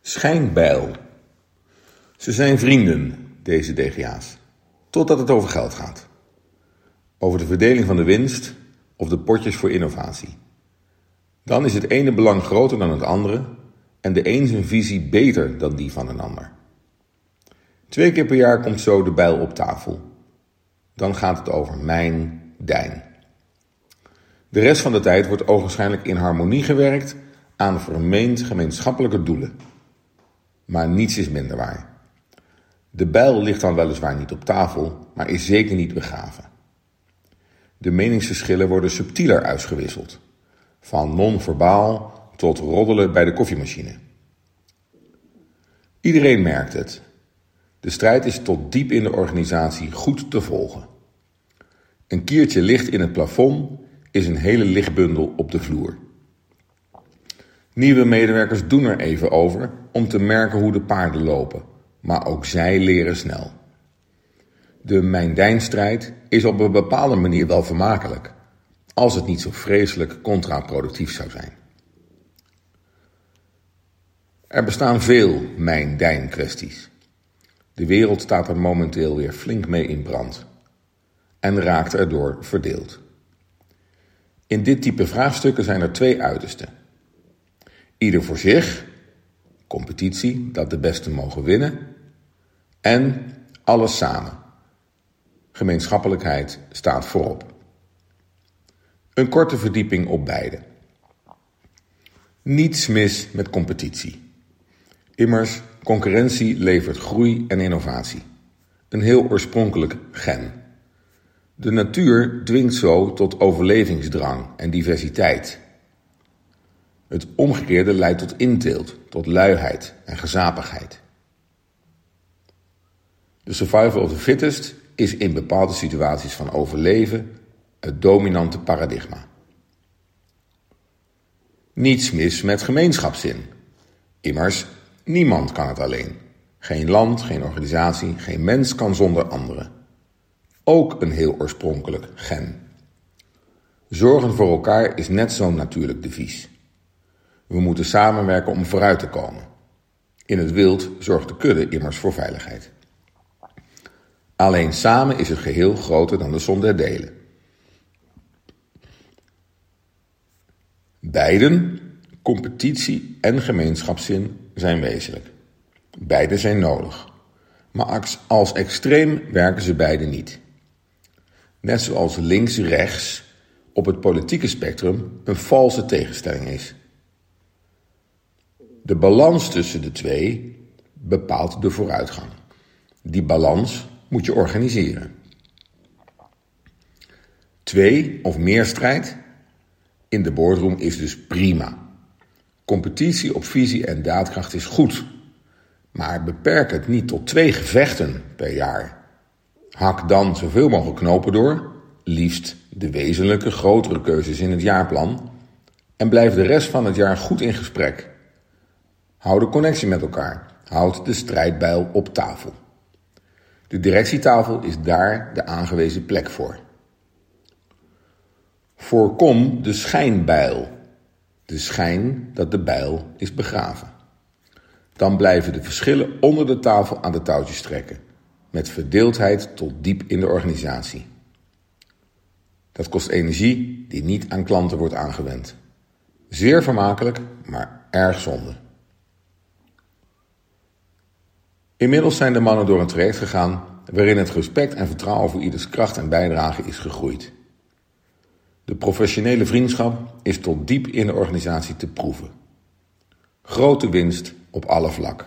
Schijnbijl. Ze zijn vrienden, deze DGA's, totdat het over geld gaat. Over de verdeling van de winst of de potjes voor innovatie. Dan is het ene belang groter dan het andere en de een zijn visie beter dan die van een ander. Twee keer per jaar komt zo de bijl op tafel. Dan gaat het over mijn, dijn. De rest van de tijd wordt ogenschijnlijk in harmonie gewerkt aan vermeend gemeenschappelijke doelen. Maar niets is minder waar. De bijl ligt dan weliswaar niet op tafel, maar is zeker niet begraven. De meningsverschillen worden subtieler uitgewisseld, van non-verbaal tot roddelen bij de koffiemachine. Iedereen merkt het. De strijd is tot diep in de organisatie goed te volgen. Een kiertje licht in het plafond is een hele lichtbundel op de vloer. Nieuwe medewerkers doen er even over om te merken hoe de paarden lopen, maar ook zij leren snel. De Mijndijnstrijd is op een bepaalde manier wel vermakelijk, als het niet zo vreselijk contraproductief zou zijn. Er bestaan veel Mijndijn-kwesties. De wereld staat er momenteel weer flink mee in brand en raakt erdoor verdeeld. In dit type vraagstukken zijn er twee uitersten. Ieder voor zich, competitie, dat de beste mogen winnen, en alles samen. Gemeenschappelijkheid staat voorop. Een korte verdieping op beide. Niets mis met competitie. Immers, concurrentie levert groei en innovatie. Een heel oorspronkelijk gen. De natuur dwingt zo tot overlevingsdrang en diversiteit. Het omgekeerde leidt tot inteelt, tot luiheid en gezapigheid. De survival of the fittest is in bepaalde situaties van overleven het dominante paradigma. Niets mis met gemeenschapszin. Immers, niemand kan het alleen. Geen land, geen organisatie, geen mens kan zonder anderen. Ook een heel oorspronkelijk gen. Zorgen voor elkaar is net zo'n natuurlijk devies. We moeten samenwerken om vooruit te komen. In het wild zorgt de kudde immers voor veiligheid. Alleen samen is het geheel groter dan de som der delen. Beiden, competitie en gemeenschapszin, zijn wezenlijk. Beide zijn nodig. Maar als extreem werken ze beide niet. Net zoals links-rechts op het politieke spectrum een valse tegenstelling is. De balans tussen de twee bepaalt de vooruitgang. Die balans moet je organiseren. Twee of meer strijd in de boardroom is dus prima. Competitie op visie en daadkracht is goed, maar beperk het niet tot twee gevechten per jaar. Hak dan zoveel mogelijk knopen door, liefst de wezenlijke grotere keuzes in het jaarplan, en blijf de rest van het jaar goed in gesprek. Hou de connectie met elkaar, houd de strijdbijl op tafel. De directietafel is daar de aangewezen plek voor. Voorkom de schijnbijl, de schijn dat de bijl is begraven. Dan blijven de verschillen onder de tafel aan de touwtjes trekken, met verdeeldheid tot diep in de organisatie. Dat kost energie die niet aan klanten wordt aangewend. Zeer vermakelijk, maar erg zonde. Inmiddels zijn de mannen door een traject gegaan waarin het respect en vertrouwen voor ieders kracht en bijdrage is gegroeid. De professionele vriendschap is tot diep in de organisatie te proeven. Grote winst op alle vlakken.